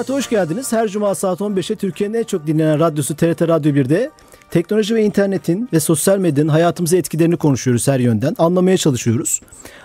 Hayat'a hoş geldiniz. Her cuma saat 15'e Türkiye'nin en çok dinlenen radyosu TRT Radyo 1'de teknoloji ve internetin ve sosyal medyanın hayatımıza etkilerini konuşuyoruz her yönden. Anlamaya çalışıyoruz.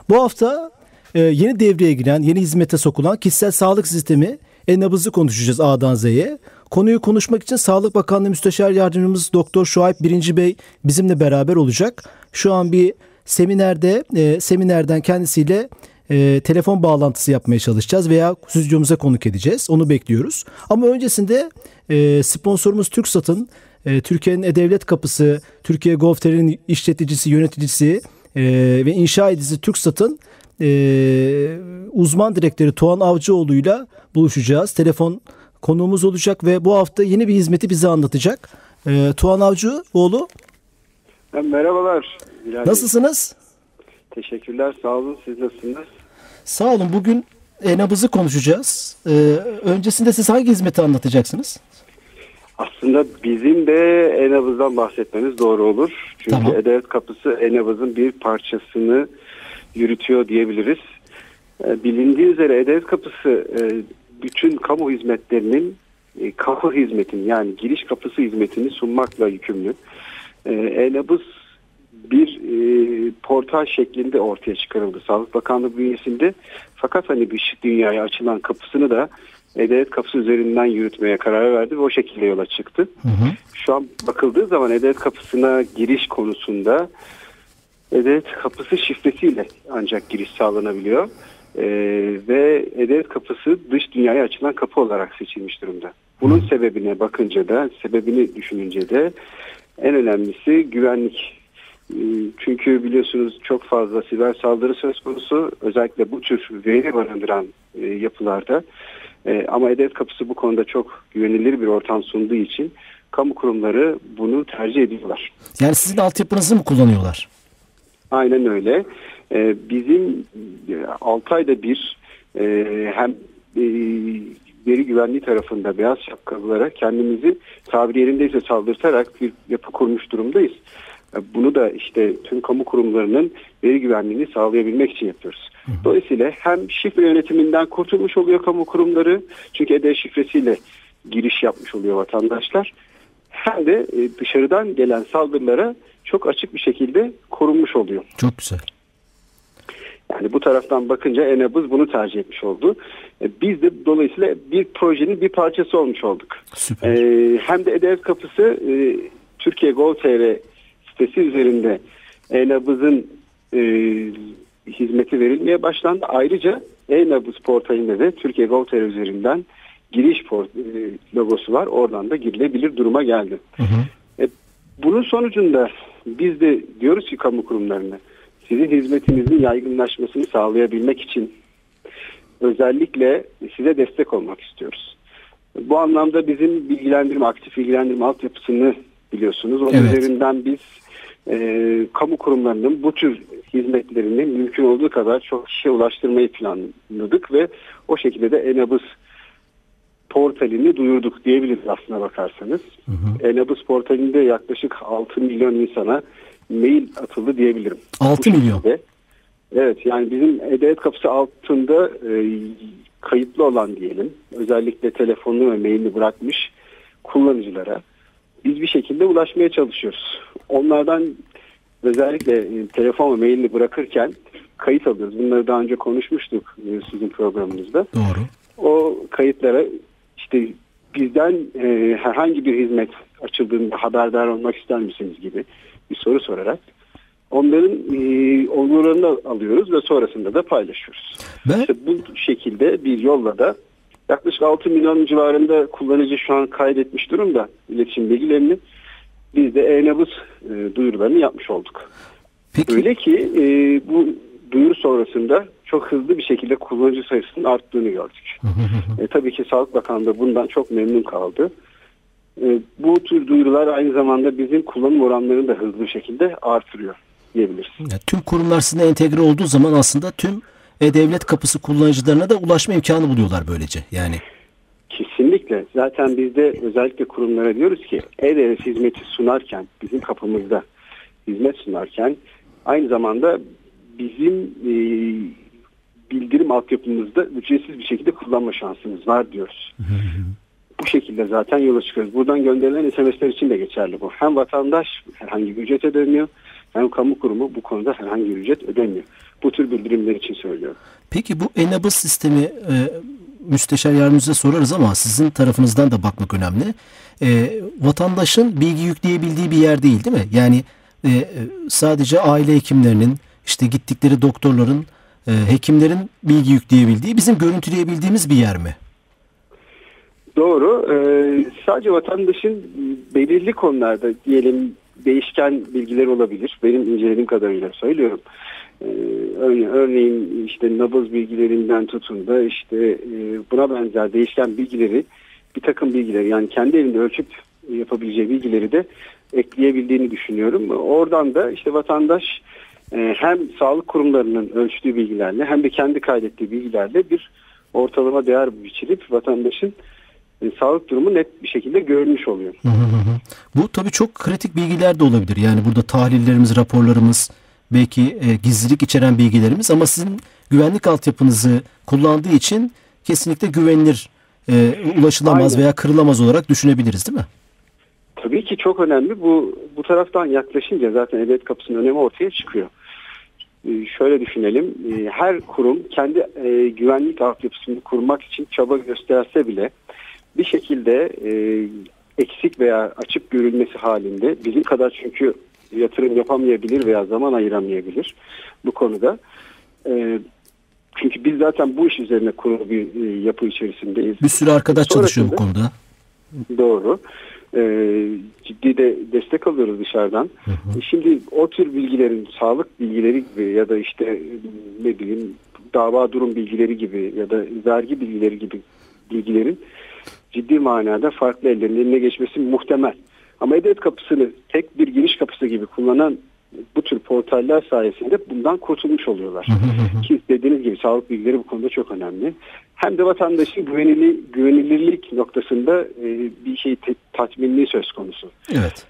Bu hafta e, yeni devreye giren, yeni hizmete sokulan kişisel sağlık sistemi e-nabızı konuşacağız A'dan Z'ye. Konuyu konuşmak için Sağlık Bakanlığı Müsteşar Yardımcımız Doktor Şuayb Birinci Bey bizimle beraber olacak. Şu an bir seminerde, e, seminerden kendisiyle e, telefon bağlantısı yapmaya çalışacağız veya stüdyomuza konuk edeceğiz. Onu bekliyoruz. Ama öncesinde e, sponsorumuz TürkSat'ın e, Türkiye'nin E-Devlet Kapısı, Türkiye Gov.tr'in işleticisi, yöneticisi e, ve inşa edicisi TürkSat'ın e, uzman direktörü Tuğan Avcıoğlu'yla buluşacağız. Telefon konuğumuz olacak ve bu hafta yeni bir hizmeti bize anlatacak. E, Tuğan Avcıoğlu. Merhabalar. Bilal Nasılsınız? Teşekkürler. Sağ olun. Siz nasılsınız? Sağ olun. Bugün e-nabızı konuşacağız. Ee, öncesinde siz hangi hizmeti anlatacaksınız? Aslında bizim de Enabız'dan bahsetmemiz doğru olur. Çünkü Tamam. Edevet Kapısı Enabız'ın bir parçasını yürütüyor diyebiliriz. Ee, Bilindiği üzere Edevet Kapısı e, bütün kamu hizmetlerinin e, kapı hizmetini yani giriş kapısı hizmetini sunmakla yükümlü. Ee, E-Nabız bir e, portal şeklinde ortaya çıkarıldı Sağlık Bakanlığı bünyesinde. Fakat hani bir dünyaya açılan kapısını da E-Devlet kapısı üzerinden yürütmeye karar verdi ve o şekilde yola çıktı. Hı hı. Şu an bakıldığı zaman E-Devlet kapısına giriş konusunda E-Devlet kapısı şifresiyle ancak giriş sağlanabiliyor. Ee, ve E-Devlet kapısı dış dünyaya açılan kapı olarak seçilmiş durumda. Bunun sebebine bakınca da, sebebini düşününce de en önemlisi güvenlik. Ee, Çünkü biliyorsunuz çok fazla siber saldırı söz konusu. Özellikle bu tür veri barındıran e, yapılarda. E, ama E-Devlet kapısı bu konuda çok güvenilir bir ortam sunduğu için kamu kurumları bunu tercih ediyorlar. Yani sizin altyapınızı mı kullanıyorlar? Aynen öyle. Ee, bizim 6 ayda bir e, hem e, veri güvenliği tarafında beyaz şapkalılara kendimizi tabiri yerindeyse saldırtarak bir yapı kurmuş durumdayız. E, Bunu da işte tüm kamu kurumlarının veri güvenliğini sağlayabilmek için yapıyoruz. Dolayısıyla hem şifre yönetiminden kurtulmuş oluyor kamu kurumları çünkü EDE şifresiyle giriş yapmış oluyor vatandaşlar. Hem de e, dışarıdan gelen saldırılara çok açık bir şekilde korunmuş oluyor. Çok güzel. Yani bu taraftan bakınca Enabız bunu tercih etmiş oldu. E, Biz de dolayısıyla bir projenin bir parçası olmuş olduk. Süper. E, hem de E-Devlet Kapısı e, Türkiye Gov.tr sitesi üzerinde E-Nabız'ın e, hizmeti verilmeye başlandı. Ayrıca E-Nabız portalinde de Türkiye Gov.tr üzerinden giriş port, e, logosu var. Oradan da girilebilir duruma geldi. Hı hı. E, bunun sonucunda biz de diyoruz ki kamu kurumlarına sizin hizmetinizin yaygınlaşmasını sağlayabilmek için özellikle size destek olmak istiyoruz. Bu anlamda bizim bilgilendirme, aktif bilgilendirme altyapısını biliyorsunuz. Onun Evet. üzerinden biz e, kamu kurumlarının bu tür hizmetlerini mümkün olduğu kadar çok kişiye ulaştırmayı planladık ve o şekilde de Enabız portalini duyurduk diyebiliriz aslına bakarsanız. Enabız portalinde yaklaşık 6 milyon insana mail atıldı diyebilirim. 6 Bu milyon. Evet yani bizim E-Devlet kapısı altında e, kayıtlı olan diyelim özellikle telefonunu ve mailini bırakmış kullanıcılara biz bir şekilde ulaşmaya çalışıyoruz. Onlardan özellikle e, telefon ve mailini bırakırken kayıt alıyoruz. Bunları daha önce konuşmuştuk e, sizin programınızda Doğru. o kayıtlara işte bizden e, herhangi bir hizmet açıldığında haberdar olmak ister misiniz gibi bir soru sorarak onların e, onurlarını alıyoruz ve sonrasında da paylaşıyoruz. Ben İşte bu şekilde bir yolla da yaklaşık 6 milyon civarında kullanıcı şu an kaydetmiş durumda iletişim bilgilerini. Biz de e-nabız e, duyurularını yapmış olduk. peki Öyle ki e, bu duyuru sonrasında çok hızlı bir şekilde kullanıcı sayısının arttığını gördük. e, tabii ki Sağlık Bakanlığı bundan çok memnun kaldı. E, bu tür duyurular aynı zamanda bizim kullanım oranlarını da hızlı bir şekilde artırıyor diyebiliriz. Ya, tüm kurumlar sizinle entegre olduğu zaman aslında tüm e-devlet kapısı kullanıcılarına da ulaşma imkanı buluyorlar böylece. Yani Kesinlikle. Zaten biz de özellikle kurumlara diyoruz ki e-devlet hizmeti sunarken bizim kapımızda hizmet sunarken aynı zamanda bizim e, bildirim altyapımızda ücretsiz bir şekilde kullanma şansımız var diyoruz. bu şekilde zaten yola çıkıyoruz. Buradan gönderilen SMS'ler için de geçerli bu. Hem vatandaş herhangi bir ücret ödemiyor hem kamu kurumu bu konuda herhangi bir ücret ödemiyor. Bu tür bildirimler için söylüyorum. Peki bu e-nabız sistemi e, müsteşar yardımcıza sorarız ama sizin tarafınızdan da bakmak önemli. E, vatandaşın bilgi yükleyebildiği bir yer değil değil mi? Yani e, sadece aile hekimlerinin işte gittikleri doktorların e, hekimlerin bilgi yükleyebildiği bizim görüntüleyebildiğimiz bir yer mi? Doğru. Ee, sadece vatandaşın belirli konularda diyelim değişken bilgiler olabilir. Benim incelediğim kadarıyla söylüyorum. Ee, örneğin işte nabız bilgilerinden tutun da işte e, buna benzer değişken bilgileri bir takım bilgileri yani kendi elinde ölçüp yapabileceği bilgileri de ekleyebildiğini düşünüyorum. Oradan da işte vatandaş e, hem sağlık kurumlarının ölçtüğü bilgilerle hem de kendi kaydettiği bilgilerle bir ortalama değer biçilip vatandaşın e, sağlık durumu net bir şekilde görülmüş oluyor. Hı hı hı. Bu tabii çok kritik bilgiler de olabilir. Yani burada tahlillerimiz, raporlarımız, belki e, gizlilik içeren bilgilerimiz ama sizin güvenlik altyapınızı kullandığı için kesinlikle güvenilir, e, ulaşılamaz Aynen. veya kırılamaz olarak düşünebiliriz değil mi? Tabii ki çok önemli. Bu bu taraftan yaklaşınca zaten devlet kapısının önemi ortaya çıkıyor. Ee, şöyle düşünelim. Ee, her kurum kendi e, güvenlik altyapısını kurmak için çaba gösterse bile bir şekilde e, eksik veya açık görülmesi halinde bizim kadar çünkü yatırım yapamayabilir veya zaman ayıramayabilir bu konuda. E, çünkü biz zaten bu iş üzerine kurulu bir e, yapı içerisindeyiz. Bir sürü arkadaş çalışıyor bu konuda. Doğru. Ee, ciddi de destek alıyoruz dışarıdan. Hı hı. Şimdi o tür bilgilerin sağlık bilgileri gibi ya da işte ne bileyim dava durum bilgileri gibi ya da vergi bilgileri gibi bilgilerin ciddi manada farklı ellerin eline geçmesi muhtemel. Ama E-Devlet kapısını tek bir giriş kapısı gibi kullanan bu tür portaller sayesinde bundan kurtulmuş oluyorlar. Ki dediğiniz gibi sağlık bilgileri bu konuda çok önemli. Hem de vatandaşın güvenili, güvenilirlik noktasında e, bir şey tatminliği söz konusu. Evet.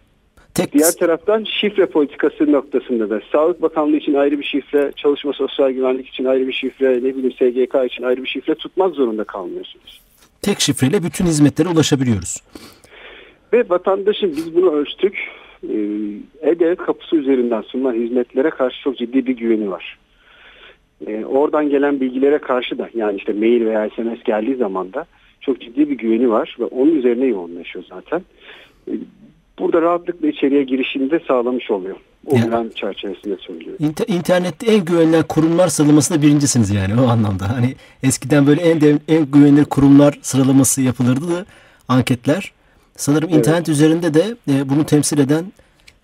Tek... Diğer taraftan şifre politikası noktasında da Sağlık Bakanlığı için ayrı bir şifre, Çalışma Sosyal Güvenlik için ayrı bir şifre, ne bileyim SGK için ayrı bir şifre tutmak zorunda kalmıyorsunuz. Tek şifreyle bütün hizmetlere ulaşabiliyoruz. Ve vatandaşın biz bunu ölçtük. E-Devlet kapısı üzerinden sunulan hizmetlere karşı çok ciddi bir güveni var. Ee, oradan gelen bilgilere karşı da yani işte mail veya SMS geldiği zaman da çok ciddi bir güveni var ve onun üzerine yoğunlaşıyor zaten. Ee, burada rahatlıkla içeriye girişini de sağlamış oluyor. O güven çerçevesinde söylüyorum. İnter, internette en güvenilen kurumlar sıralamasında birincisiniz yani o anlamda. Hani eskiden böyle en en güvenilir kurumlar sıralaması yapılırdı da anketler. Sanırım evet. internet üzerinde de e, bunu temsil eden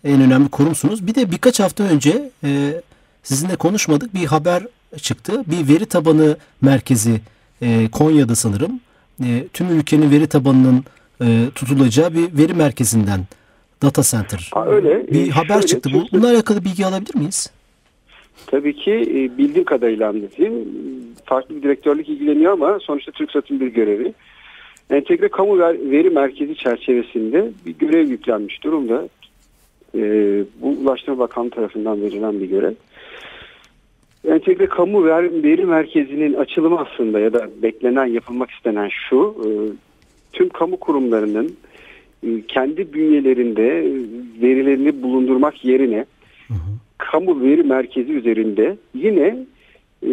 en önemli kurumsunuz. Bir de birkaç hafta önce e, sizinle konuşmadık bir haber çıktı. Bir veri tabanı merkezi e, Konya'da sanırım. E, tüm ülkenin veri tabanının e, tutulacağı bir veri merkezinden data center. Ha, öyle. Bir e, haber çıktı. Bu, bununla alakalı bilgi alabilir miyiz? Tabii ki e, bildiğim kadarıyla anlatayım. Farklı bir direktörlük ilgileniyor ama sonuçta TürkSat'ın bir görevi. Entegre Kamu Veri Merkezi çerçevesinde bir görev yüklenmiş durumda. Ee, bu Ulaştırma Bakanlığı tarafından verilen bir görev. Entegre Kamu Veri Merkezi'nin açılımı aslında ya da beklenen yapılmak istenen şu. E, tüm kamu kurumlarının e, kendi bünyelerinde verilerini bulundurmak yerine hı hı. kamu veri merkezi üzerinde yine e,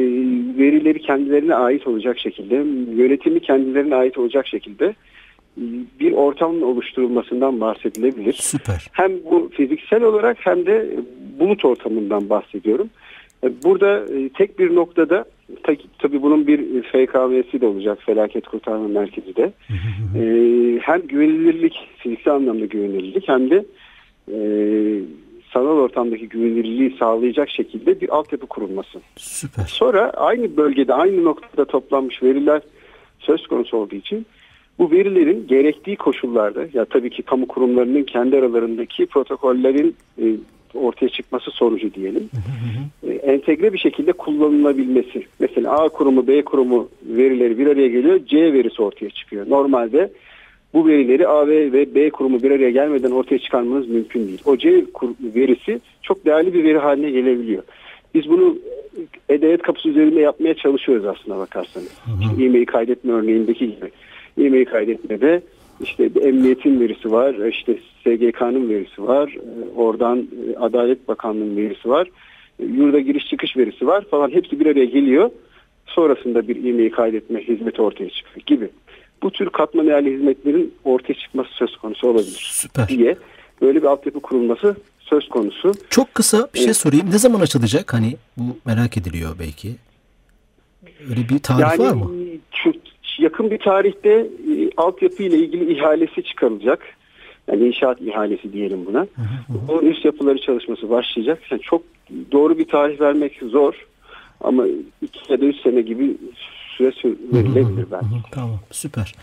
verileri kendilerine ait olacak şekilde, yönetimi kendilerine ait olacak şekilde e, bir ortamın oluşturulmasından bahsedilebilir. Süper. Hem bu fiziksel olarak hem de bulut ortamından bahsediyorum. E, burada tek bir noktada tabii bunun bir FKM'si de olacak felaket kurtarma merkezi de. hem güvenilirlik, fiziksel anlamda güvenilirlik hem de sanal ortamdaki güvenilirliği sağlayacak şekilde bir altyapı kurulması. Süper. Sonra aynı bölgede aynı noktada toplanmış veriler söz konusu olduğu için bu verilerin gerektiği koşullarda ya tabii ki kamu kurumlarının kendi aralarındaki protokollerin e, ortaya çıkması sonucu diyelim. E, entegre bir şekilde kullanılabilmesi. Mesela A kurumu B kurumu verileri bir araya geliyor C verisi ortaya çıkıyor. Normalde bu verileri A ve B kurumu bir araya gelmeden ortaya çıkarmanız mümkün değil. O C verisi çok değerli bir veri haline gelebiliyor. Biz bunu e-devlet kapısı üzerinde yapmaya çalışıyoruz aslında bakarsanız. İşte e-mail kaydetme örneğindeki gibi. E-mail kaydetmede işte emniyetin verisi var, işte SGK'nın verisi var, oradan e, Adalet Bakanlığı'nın verisi var, yurda giriş çıkış verisi var falan hepsi bir araya geliyor. Sonrasında bir e-mail kaydetme hizmeti ortaya çıkıyor gibi. Bu tür katma değerli hizmetlerin ortaya çıkması söz konusu olabilir Süper. diye böyle bir altyapı kurulması söz konusu. Çok kısa bir şey sorayım. Ne zaman açılacak? Hani bu merak ediliyor belki. Öyle bir tarih yani var mı? Şu, yakın bir tarihte e, altyapı ile ilgili ihalesi çıkarılacak. Yani inşaat ihalesi diyelim buna. Bunun üst yapıları çalışması başlayacak. Yani çok doğru bir tarih vermek zor. Ama iki ya da üç sene gibi süre sür- verilebilir belki. Hı, Tamam süper.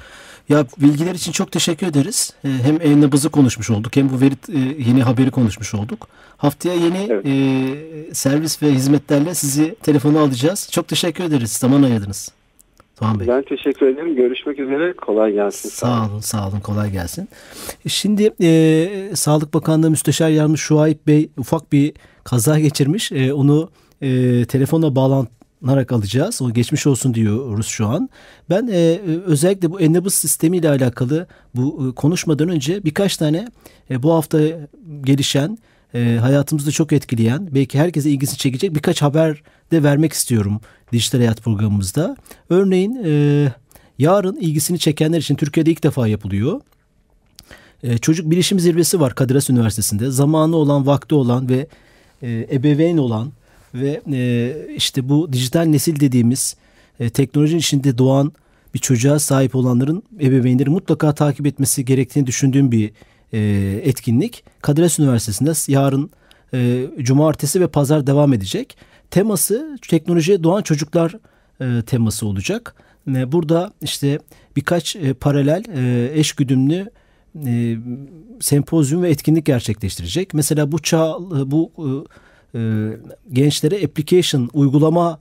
Ya bilgiler için çok teşekkür ederiz. Ee, Hem e-nabızı konuşmuş olduk hem bu veri e, yeni haberi konuşmuş olduk. Haftaya yeni Evet. e, servis ve hizmetlerle sizi telefona alacağız. Çok teşekkür ederiz. Zaman ayırdınız. Doğan Bey. Ben teşekkür ederim. Görüşmek üzere. Kolay gelsin. Sağ olun, sağ olun. Kolay gelsin. Şimdi e, Sağlık Bakanlığı Müsteşar Yardımcısı Şuayb Bey ufak bir kaza geçirmiş. E, onu e, telefona bağlanarak alacağız. O geçmiş olsun diyoruz şu an. Ben e, özellikle bu Ennabız sistemiyle alakalı bu e, konuşmadan önce birkaç tane e, bu hafta gelişen e, hayatımızda çok etkileyen, belki herkese ilgisini çekecek birkaç haber de vermek istiyorum Dijital Hayat programımızda. Örneğin e, yarın ilgisini çekenler için Türkiye'de ilk defa yapılıyor. E, çocuk bilişim zirvesi var Kadir Has Üniversitesi'nde. Zamanı olan, vakti olan ve e, ebeveyn olan ve e, işte bu dijital nesil dediğimiz e, teknolojinin içinde doğan bir çocuğa sahip olanların ebeveynleri mutlaka takip etmesi gerektiğini düşündüğüm bir e, etkinlik. Kadir Has Üniversitesi'nde yarın e, cumartesi ve pazar devam edecek. Teması teknolojiye doğan çocuklar e, teması olacak. E, burada işte birkaç e, paralel e, eş güdümlü e, sempozyum ve etkinlik gerçekleştirecek. Mesela bu çağ bu e, e, gençlere application uygulama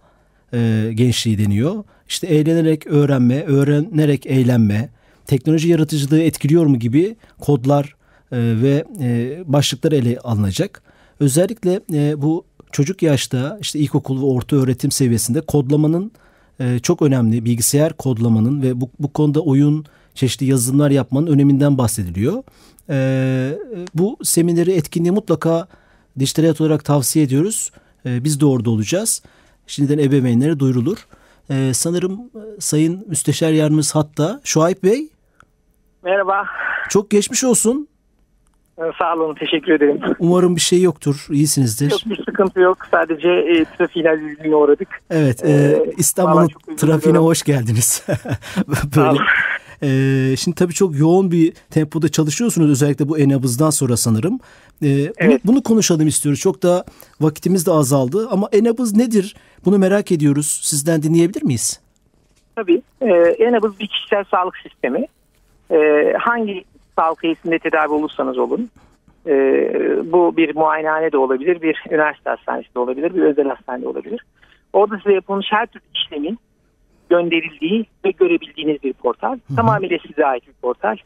e, gençliği deniyor. İşte eğlenerek öğrenme, öğrenerek eğlenme, teknoloji yaratıcılığı etkiliyor mu gibi kodlar e, ve e, başlıklar ele alınacak. Özellikle e, bu çocuk yaşta işte ilkokul ve orta öğretim seviyesinde kodlamanın çok önemli bilgisayar kodlamanın ve bu, bu konuda oyun çeşitli yazılımlar yapmanın öneminden bahsediliyor. Bu semineri etkinliği mutlaka dijital hayat olarak tavsiye ediyoruz. Biz de orada olacağız. Şimdiden ebeveynlere duyurulur. E, sanırım Sayın Müsteşar Yardımcısı hatta Şuayb Bey Merhaba. çok geçmiş olsun. Ee, Sağ olun. Teşekkür ederim. Umarım bir şey yoktur. İyisinizdir. Yok bir sıkıntı yok. Sadece e, trafiğin azizliğine uğradık. Evet, e, Ee, İstanbul'un trafiğine hoş geldiniz. Böyle. E, şimdi tabii çok yoğun bir tempoda çalışıyorsunuz özellikle bu Enabız'dan sonra sanırım. E, bunu, Evet. bunu konuşalım istiyoruz. Çok da vakitimiz de azaldı ama Enabız nedir? Bunu merak ediyoruz. Sizden dinleyebilir miyiz? Tabii. E, Enabız bir kişisel sağlık sistemi. E, hangi sağlık tesisinde tedavi olursanız olun. e, bu bir muayenehane de olabilir, bir üniversite hastanesi de olabilir, bir özel hastane de olabilir. Orada size yapılmış her türlü işlemin gönderildiği ve görebildiğiniz bir portal. Tamamıyla size ait bir portal.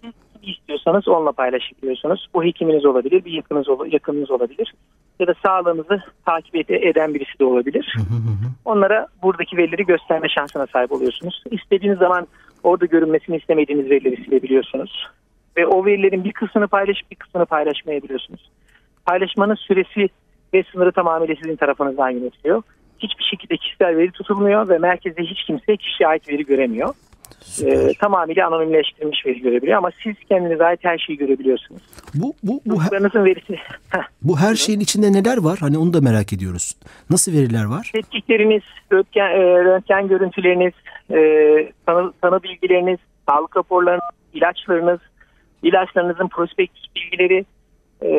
Siz kimi istiyorsanız onunla paylaşabiliyorsunuz. Bu hekiminiz olabilir, bir yakınınız, yakınınız olabilir. Ya da sağlığınızı takip ede- eden birisi de olabilir. Onlara buradaki verileri gösterme şansına sahip oluyorsunuz. İstediğiniz zaman orada görünmesini istemediğiniz verileri silebiliyorsunuz. Ve o verilerin bir kısmını paylaşıp bir kısmını paylaşmayabiliyorsunuz. Paylaşmanın süresi ve sınırı tamamıyla sizin tarafınızdan yönetiliyor. Hiçbir şekilde kişisel veri tutulmuyor ve merkezde hiç kimse kişiye ait veri göremiyor. Ee, tamamıyla anonimleştirilmiş veri görebiliyor ama siz kendinize ait her şeyi görebiliyorsunuz. Bu bu bu, he- Çocuklarınızın verisi, bu her şeyin içinde neler var? Hani onu da merak ediyoruz. Nasıl veriler var? tetkikleriniz, röntgen, e, röntgen görüntüleriniz, e, tanı, tanı bilgileriniz, sağlık raporlarınız, ilaçlarınız, ilaçlarınızın prospektüs bilgileri, e,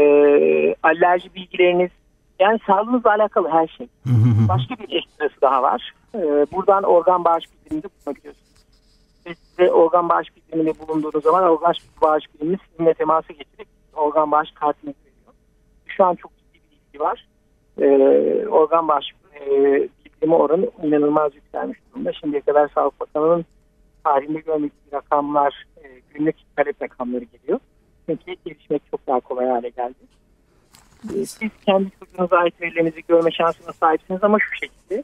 alerji bilgileriniz, yani sağlığınızla alakalı her şey. Başka bir ekstrası daha var. E, buradan organ bağış bildiriminde bulunabiliyorsunuz. Ve size organ bağış bildiriminde bulunduğunuz zaman organ bağış bilimimiz sizinle temasa geçerek organ bağış kartını veriyor. Şu an çok ciddi bir ilgi var. E, organ bağış e, bildirimi oranı inanılmaz yükselmiş durumda. Şimdiye kadar Sağlık Bakanı'nın tarihinde görmediği rakamlar, e, günlük talep rakamları geliyor. Çünkü gelişmek çok daha kolay hale geldi. E, siz kendi çocuğunuza ait verilerinizi görme şansına sahipsiniz ama şu şekilde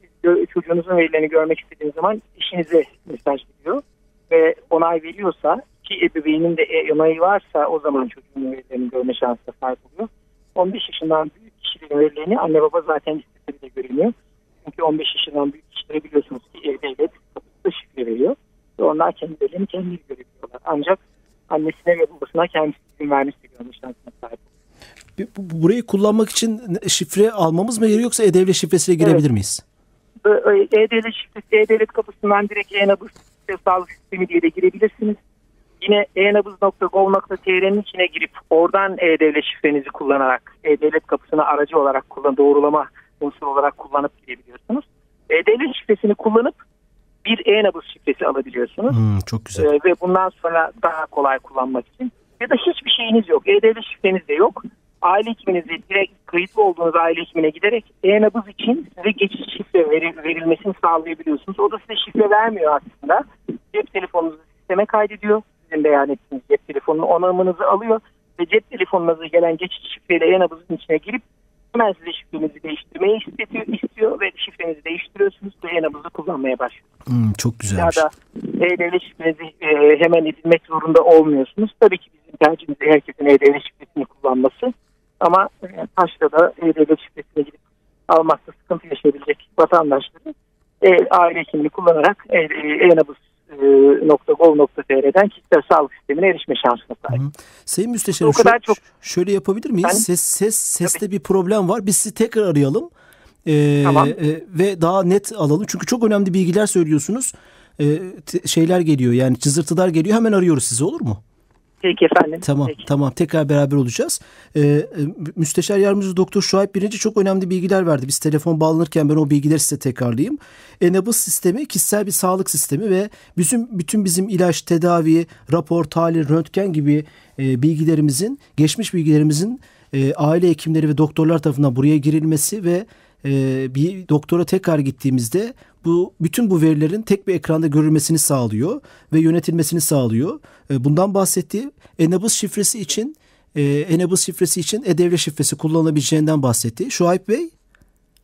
siz çocuğunuzun verilerini görmek istediğiniz zaman işinize mesaj gidiyor ve onay veriyorsa ki ebeveynin de e, onayı varsa o zaman çocuğun verilerini görme şansına sahip oluyor. 15 yaşından büyük kişilerin verilerini anne baba zaten istese bile göremiyor. Çünkü 15 yaşından büyük kişilere biliyorsunuz ki devlet kapısında şifre veriyor. Ve onlar kendilerini kendileri görebiliyorlar. Ancak annesine ve babasına kendisi izin vermesi görme şansına sahip. Burayı kullanmak için şifre almamız mı gerekiyor yoksa e-devlet şifresiyle girebilir evet. miyiz? E-Devlet şifresi, E-Devlet kapısından direkt e-nabız sağlık sistemi diye de girebilirsiniz. Yine e-nabız.gov.tr'nin içine girip oradan E-Devlet şifrenizi kullanarak E-Devlet kapısını aracı olarak kullan doğrulama unsur olarak kullanıp girebiliyorsunuz. E-Devlet şifresini kullanıp bir e-nabız şifresi alabiliyorsunuz. Hmm, çok güzel. Ee, ve bundan sonra daha kolay kullanmak için. Ya da hiçbir şeyiniz yok. E-Devlet şifreniz de yok aile hekiminize direkt kayıtlı olduğunuz aile hekimine giderek e-nabız için size geçiş şifre verilmesini sağlayabiliyorsunuz. O da size şifre vermiyor aslında. Cep telefonunuzu sisteme kaydediyor. Sizin beyan ettiğiniz cep telefonunu onamınızı alıyor ve cep telefonunuza gelen geçiş şifreyle e-nabızın içine girip hemen size şifrenizi değiştirmeyi istiyor, istiyor ve şifrenizi değiştiriyorsunuz ve e-nabızı kullanmaya başlıyorsunuz. Hmm, çok güzelmiş. Ya da e-devlet şifrenizi e, hemen edinmek zorunda olmuyorsunuz. Tabii ki bizim tercihimiz herkesin e-devlet şifresini kullanması. Ama taşla da E-Devlet şifresine gidip almakta sıkıntı yaşayabilecek vatandaşları e, aile hekimliği kullanarak e-nabız .gov.tr'den kişisel sağlık sistemine erişme şansına sahip. Hı. Sayın Müsteşarım o kadar çok... şöyle yapabilir miyiz? Yani, ses ses seste tabii. bir problem var. Biz sizi tekrar arayalım. Ee, tamam. e, ve daha net alalım. Çünkü çok önemli bilgiler söylüyorsunuz. Ee, şeyler geliyor yani cızırtılar geliyor. Hemen arıyoruz sizi olur mu? Peki efendim. Tamam Peki. tamam tekrar beraber olacağız. Ee, Müsteşar Yardımcısı Doktor Şuayb Birinci çok önemli bilgiler verdi. Biz telefon bağlanırken ben o bilgileri size tekrarlayayım. Enabız sistemi kişisel bir sağlık sistemi ve bizim bütün bizim ilaç, tedavi, rapor, tahlil, röntgen gibi e, bilgilerimizin, geçmiş bilgilerimizin e, aile hekimleri ve doktorlar tarafından buraya girilmesi ve e, bir doktora tekrar gittiğimizde bu bütün bu verilerin tek bir ekranda görülmesini sağlıyor ve yönetilmesini sağlıyor. E, bundan bahsettiği Enabız şifresi için e, Enabız şifresi için E-Devlet şifresi kullanılabileceğinden bahsetti. Şuayb Bey?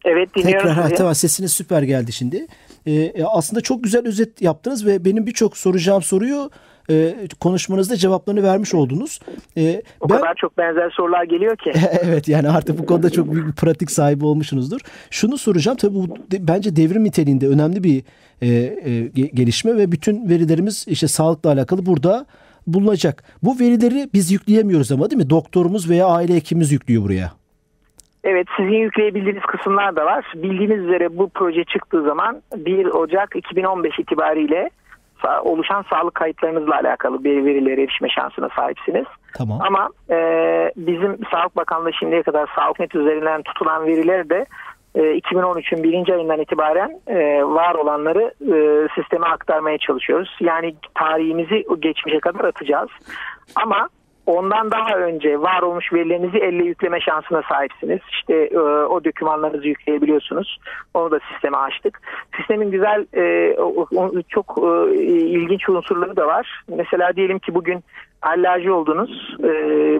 Evet dinliyorum. Tekrar ha, tamam sesiniz süper geldi şimdi. Ee, aslında çok güzel özet yaptınız ve benim birçok soracağım soruyu e, konuşmanızda cevaplarını vermiş oldunuz. E, o ben, kadar çok benzer sorular geliyor ki. evet yani artık bu konuda çok büyük bir pratik sahibi olmuşsunuzdur. Şunu soracağım tabii bu de, bence devrim niteliğinde önemli bir e, e, gelişme ve bütün verilerimiz işte sağlıkla alakalı burada bulunacak. Bu verileri biz yükleyemiyoruz ama değil mi? Doktorumuz veya aile hekimimiz yüklüyor buraya. Evet sizin yükleyebildiğiniz kısımlar da var. Bildiğiniz üzere bu proje çıktığı zaman 1 Ocak 2015 itibariyle oluşan sağlık kayıtlarınızla alakalı bir verilere erişme şansına sahipsiniz. Tamam. Ama e, bizim Sağlık Bakanlığı şimdiye kadar SağlıkNet üzerinden tutulan verileri de e, 2013'ün birinci ayından itibaren e, var olanları e, sisteme aktarmaya çalışıyoruz. Yani tarihimizi geçmişe kadar atacağız. Ama Ondan daha önce var olmuş verilerinizi elle yükleme şansına sahipsiniz. İşte e, o dokümanlarınızı yükleyebiliyorsunuz. Onu da sisteme açtık. Sistemin güzel e, çok e, ilginç unsurları da var. Mesela diyelim ki bugün alerji oldunuz, e,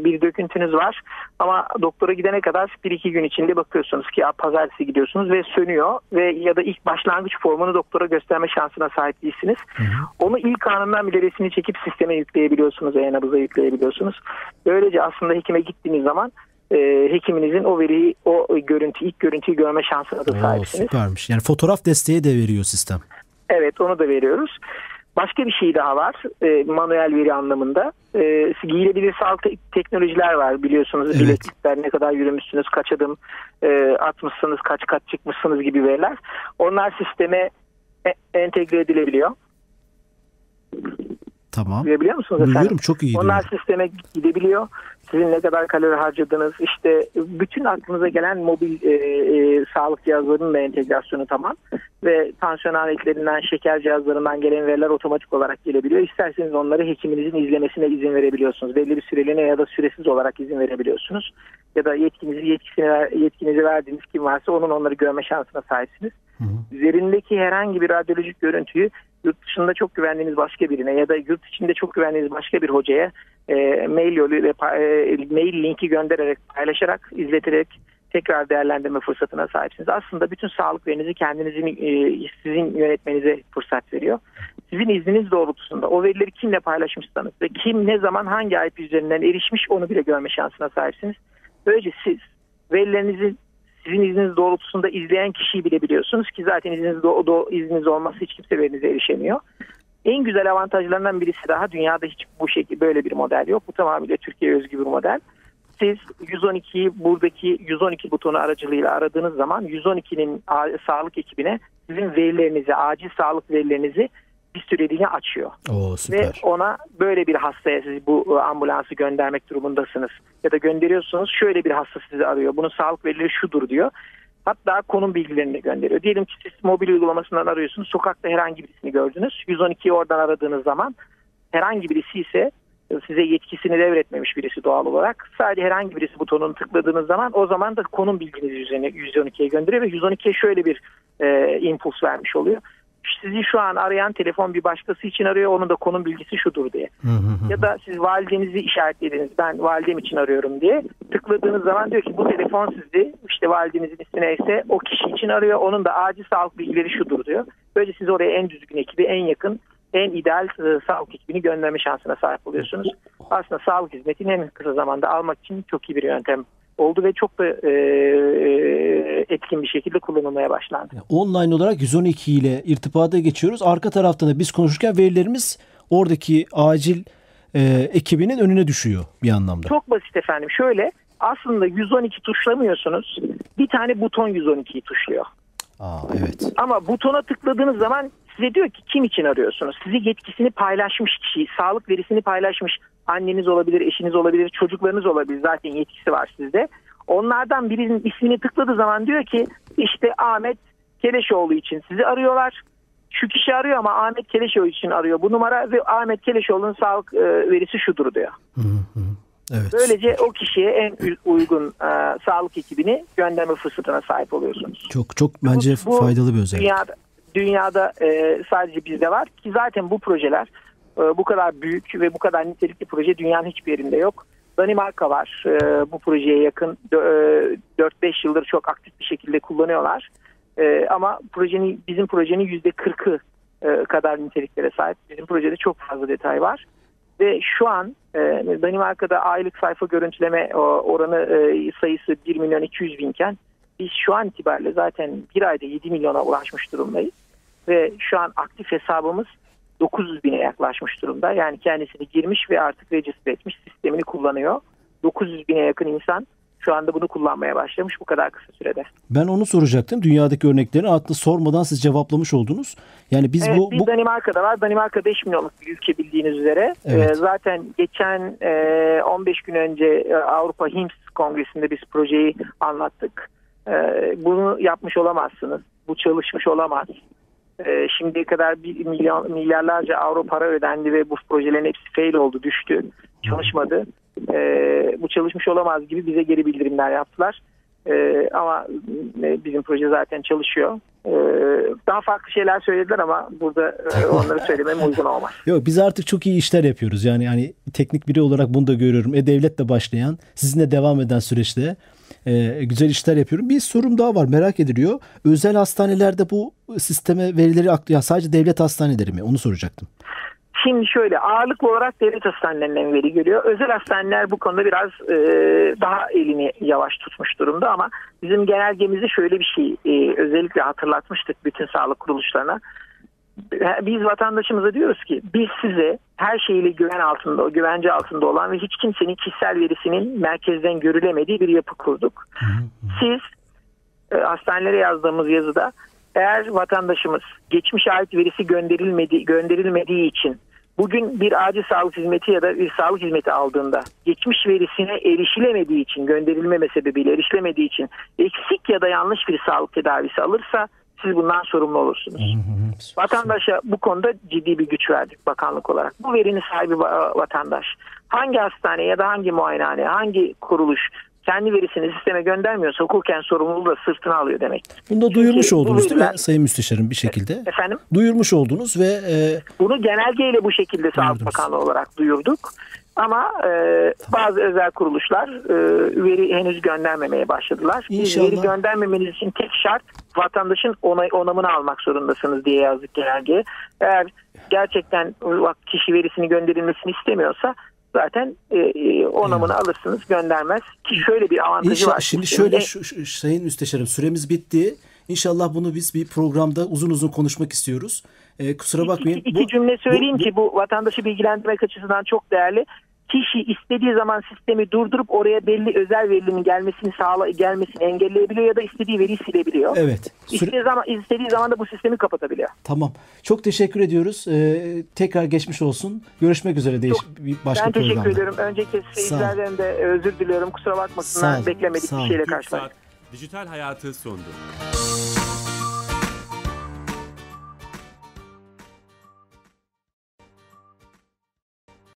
bir döküntünüz var ama doktora gidene kadar bir iki gün içinde bakıyorsunuz ki pazartesi gidiyorsunuz ve sönüyor ve ya da ilk başlangıç formunu doktora gösterme şansına sahip değilsiniz. Hı hı. Onu ilk anından bile resmini çekip sisteme yükleyebiliyorsunuz, e-nabıza yükleyebiliyorsunuz. Böylece aslında hekime gittiğiniz zaman e, hekiminizin o veriyi, o görüntü, ilk görüntüyü görme şansına da sahipsiniz. Oo, süpermiş. Yani fotoğraf desteği de veriyor sistem. Evet onu da veriyoruz. Başka bir şey daha var e, manuel veri anlamında. E, giyilebilir sağlık teknolojiler var biliyorsunuz. Evet. Bileklikler ne kadar yürümüşsünüz, kaç adım e, atmışsınız, kaç kat çıkmışsınız gibi veriler. Onlar sisteme e, entegre edilebiliyor. Tamam. Duyabiliyor musunuz Duyuyorum efendim? çok iyi Onlar duyuyorum. sisteme gidebiliyor. Sizin ne kadar kalori harcadınız, işte bütün aklınıza gelen mobil e, e, sağlık cihazlarının da entegrasyonu tamam. Ve tansiyon aletlerinden, şeker cihazlarından gelen veriler otomatik olarak gelebiliyor. İsterseniz onları hekiminizin izlemesine izin verebiliyorsunuz. Belli bir süreliğine ya da süresiz olarak izin verebiliyorsunuz. Ya da yetkinizi, yetkisini, yetkinizi verdiğiniz kim varsa onun onları görme şansına sahipsiniz. Üzerindeki herhangi bir radyolojik görüntüyü yurt dışında çok güvendiğiniz başka birine ya da yurt içinde çok güvendiğiniz başka bir hocaya e, mail yoluyla e, mail linki göndererek paylaşarak izleterek tekrar değerlendirme fırsatına sahipsiniz. Aslında bütün sağlık verinizi kendinizin e, sizin yönetmenize fırsat veriyor. Sizin izniniz doğrultusunda o verileri kimle paylaşmışsanız ve kim ne zaman hangi IP üzerinden erişmiş onu bile görme şansına sahipsiniz. Böylece siz verilerinizi sizin izniniz doğrultusunda izleyen kişiyi bile biliyorsunuz ki zaten izniniz, do- do- izniniz olmazsa hiç kimse verinize erişemiyor. En güzel avantajlarından birisi daha dünyada hiç bu şekilde böyle bir model yok. Bu tamamıyla Türkiye özgü bir model. Siz 112'yi buradaki 112 butonu aracılığıyla aradığınız zaman 112'nin a- sağlık ekibine sizin verilerinizi, acil sağlık verilerinizi bir süreliğine açıyor Oo ve süper. ona böyle bir hastaya siz bu e, ambulansı göndermek durumundasınız. Ya da gönderiyorsunuz şöyle bir hasta sizi arıyor. Bunun sağlık verileri şudur diyor. Hatta konum bilgilerini de gönderiyor. Diyelim ki siz mobil uygulamasından arıyorsunuz. Sokakta herhangi birisini gördünüz. 112'yi oradan aradığınız zaman herhangi birisi ise size yetkisini devretmemiş birisi doğal olarak. Sadece herhangi birisi butonunu tıkladığınız zaman o zaman da konum bilginizi üzerine 112'ye gönderiyor ve 112'ye şöyle bir e, impuls vermiş oluyor. Sizi şu an arayan telefon bir başkası için arıyor. Onun da konum bilgisi şudur diye. Hı hı. Ya da siz validenizi işaretlediniz. Ben validem için arıyorum diye. Tıkladığınız zaman diyor ki bu telefon sizdi. İşte validenizin ismi neyse o kişi için arıyor. Onun da acil sağlık bilgileri şudur diyor. Böylece siz oraya en düzgün ekibi, en yakın, en ideal e, sağlık ekibini gönderme şansına sahip oluyorsunuz. Aslında sağlık hizmetini en kısa zamanda almak için çok iyi bir yöntem oldu ve çok da e, etkin bir şekilde kullanılmaya başlandı. Online olarak 112 ile irtibata geçiyoruz. Arka taraftan da biz konuşurken verilerimiz oradaki acil e, ekibinin önüne düşüyor bir anlamda. Çok basit efendim. Şöyle aslında 112 tuşlamıyorsunuz. Bir tane buton 112'yi tuşluyor. Aa evet. Ama butona tıkladığınız zaman size diyor ki kim için arıyorsunuz? Size yetkisini paylaşmış kişi, sağlık verisini paylaşmış anneniz olabilir, eşiniz olabilir, çocuklarınız olabilir. Zaten yetkisi var sizde. Onlardan birinin ismini tıkladığı zaman diyor ki işte Ahmet Keleşoğlu için sizi arıyorlar. Şu kişi arıyor ama Ahmet Keleşoğlu için arıyor. Bu numara ve Ahmet Keleşoğlu'nun sağlık e, verisi şudur diyor. Hı hı. Evet. Böylece o kişiye en uygun e, sağlık ekibini gönderme fırsatına sahip oluyorsunuz. Çok çok bence Bu- bu faydalı bir özellik. Dünyada, dünyada e, sadece bizde var ki zaten bu projeler bu kadar büyük ve bu kadar nitelikli proje dünyanın hiçbir yerinde yok. Danimarka var e, bu projeye yakın dö- e, 4-5 yıldır çok aktif bir şekilde kullanıyorlar. E, ama projenin bizim projenin %40'ı e, kadar niteliklere sahip. Bizim projede çok fazla detay var. Ve şu an e, Danimarka'da aylık sayfa görüntüleme oranı sayısı 1 milyon 200 binken biz şu an itibariyle zaten bir ayda 7 milyona ulaşmış durumdayız. Ve şu an aktif hesabımız 900 bine yaklaşmış durumda. Yani kendisini girmiş ve artık registre etmiş sistemini kullanıyor. 900 bine yakın insan şu anda bunu kullanmaya başlamış bu kadar kısa sürede. Ben onu soracaktım. Dünyadaki örneklerini aslında sormadan siz cevaplamış oldunuz. Yani biz evet, bu, bir bu Danimarka'da var. Danimarka 5 milyonluk bir ülke bildiğiniz üzere. Evet. Ee, zaten geçen e, 15 gün önce e, Avrupa HIMSS Kongresi'nde biz projeyi anlattık. E, bunu yapmış olamazsınız. Bu çalışmış olamaz. E, şimdiye kadar bir milyon milyarlarca avro para ödendi ve bu projelerin hepsi fail oldu, düştü, çalışmadı. E, bu çalışmış olamaz gibi bize geri bildirimler yaptılar. E, ama e, bizim proje zaten çalışıyor. E, daha farklı şeyler söylediler ama burada e, onları söylemem uygun olmaz. Yok biz artık çok iyi işler yapıyoruz. Yani hani teknik biri olarak bunu da görüyorum. E devletle başlayan, sizinle devam eden süreçte e, güzel işler yapıyorum. Bir sorum daha var merak ediliyor. Özel hastanelerde bu sisteme verileri ya sadece devlet hastaneleri mi? Onu soracaktım. Şimdi şöyle ağırlıklı olarak devlet hastanelerinden veri geliyor. Özel hastaneler bu konuda biraz e, daha elini yavaş tutmuş durumda ama bizim genelgemizde şöyle bir şey e, özellikle hatırlatmıştık bütün sağlık kuruluşlarına. Biz vatandaşımıza diyoruz ki biz size her şeyiyle güven altında, güvence altında olan ve hiç kimsenin kişisel verisinin merkezden görülemediği bir yapı kurduk. Siz e, hastanelere yazdığımız yazıda eğer vatandaşımız geçmiş ait verisi gönderilmedi, gönderilmediği için bugün bir acil sağlık hizmeti ya da bir sağlık hizmeti aldığında geçmiş verisine erişilemediği için gönderilmeme sebebiyle erişilemediği için eksik ya da yanlış bir sağlık tedavisi alırsa siz bundan sorumlu olursunuz. Vatandaşa bu konuda ciddi bir güç verdik bakanlık olarak. Bu verinin sahibi vatandaş. Hangi hastane ya da hangi muayenehane, hangi kuruluş kendi verisini sisteme göndermiyorsa hukuken sorumluluğu da sırtına alıyor demektir. Bunu da duyurmuş Çünkü oldunuz değil mi Sayın Müsteşarım bir şekilde? Efendim? Duyurmuş oldunuz ve... E... Bunu genelgeyle bu şekilde Sağlık Bakanlığı olarak duyurduk. Ama e, bazı özel kuruluşlar e, veri henüz göndermemeye başladılar. İnşallah. Veri göndermemeniz için tek şart vatandaşın onay, onamını almak zorundasınız diye yazdık genelgeye. Eğer gerçekten kişi verisini gönderilmesini istemiyorsa zaten e, e onamını evet. alırsınız göndermez. Ki şöyle bir avantajı İnşallah, var. Şimdi şöyle şu, şu, Sayın Müsteşarım süremiz bitti. İnşallah bunu biz bir programda uzun uzun konuşmak istiyoruz. Ee, kusura bakmayın. İki, iki bu, cümle söyleyeyim bu, ki bu vatandaşı bilgilendirmek açısından çok değerli kişi istediği zaman sistemi durdurup oraya belli özel verinin gelmesini sağla gelmesini engelleyebiliyor ya da istediği veriyi silebiliyor. Evet. Süre... İstediği zaman istediği zaman da bu sistemi kapatabiliyor. Tamam. Çok teşekkür ediyoruz. Ee, tekrar geçmiş olsun. Görüşmek üzere değiş Çok, bir başka Ben teşekkür programda. ediyorum. Önceki seyircilerden de özür diliyorum. Kusura bakmasınlar. Beklemedik bir şeyle karşılaştık. Dijital hayatı sondu.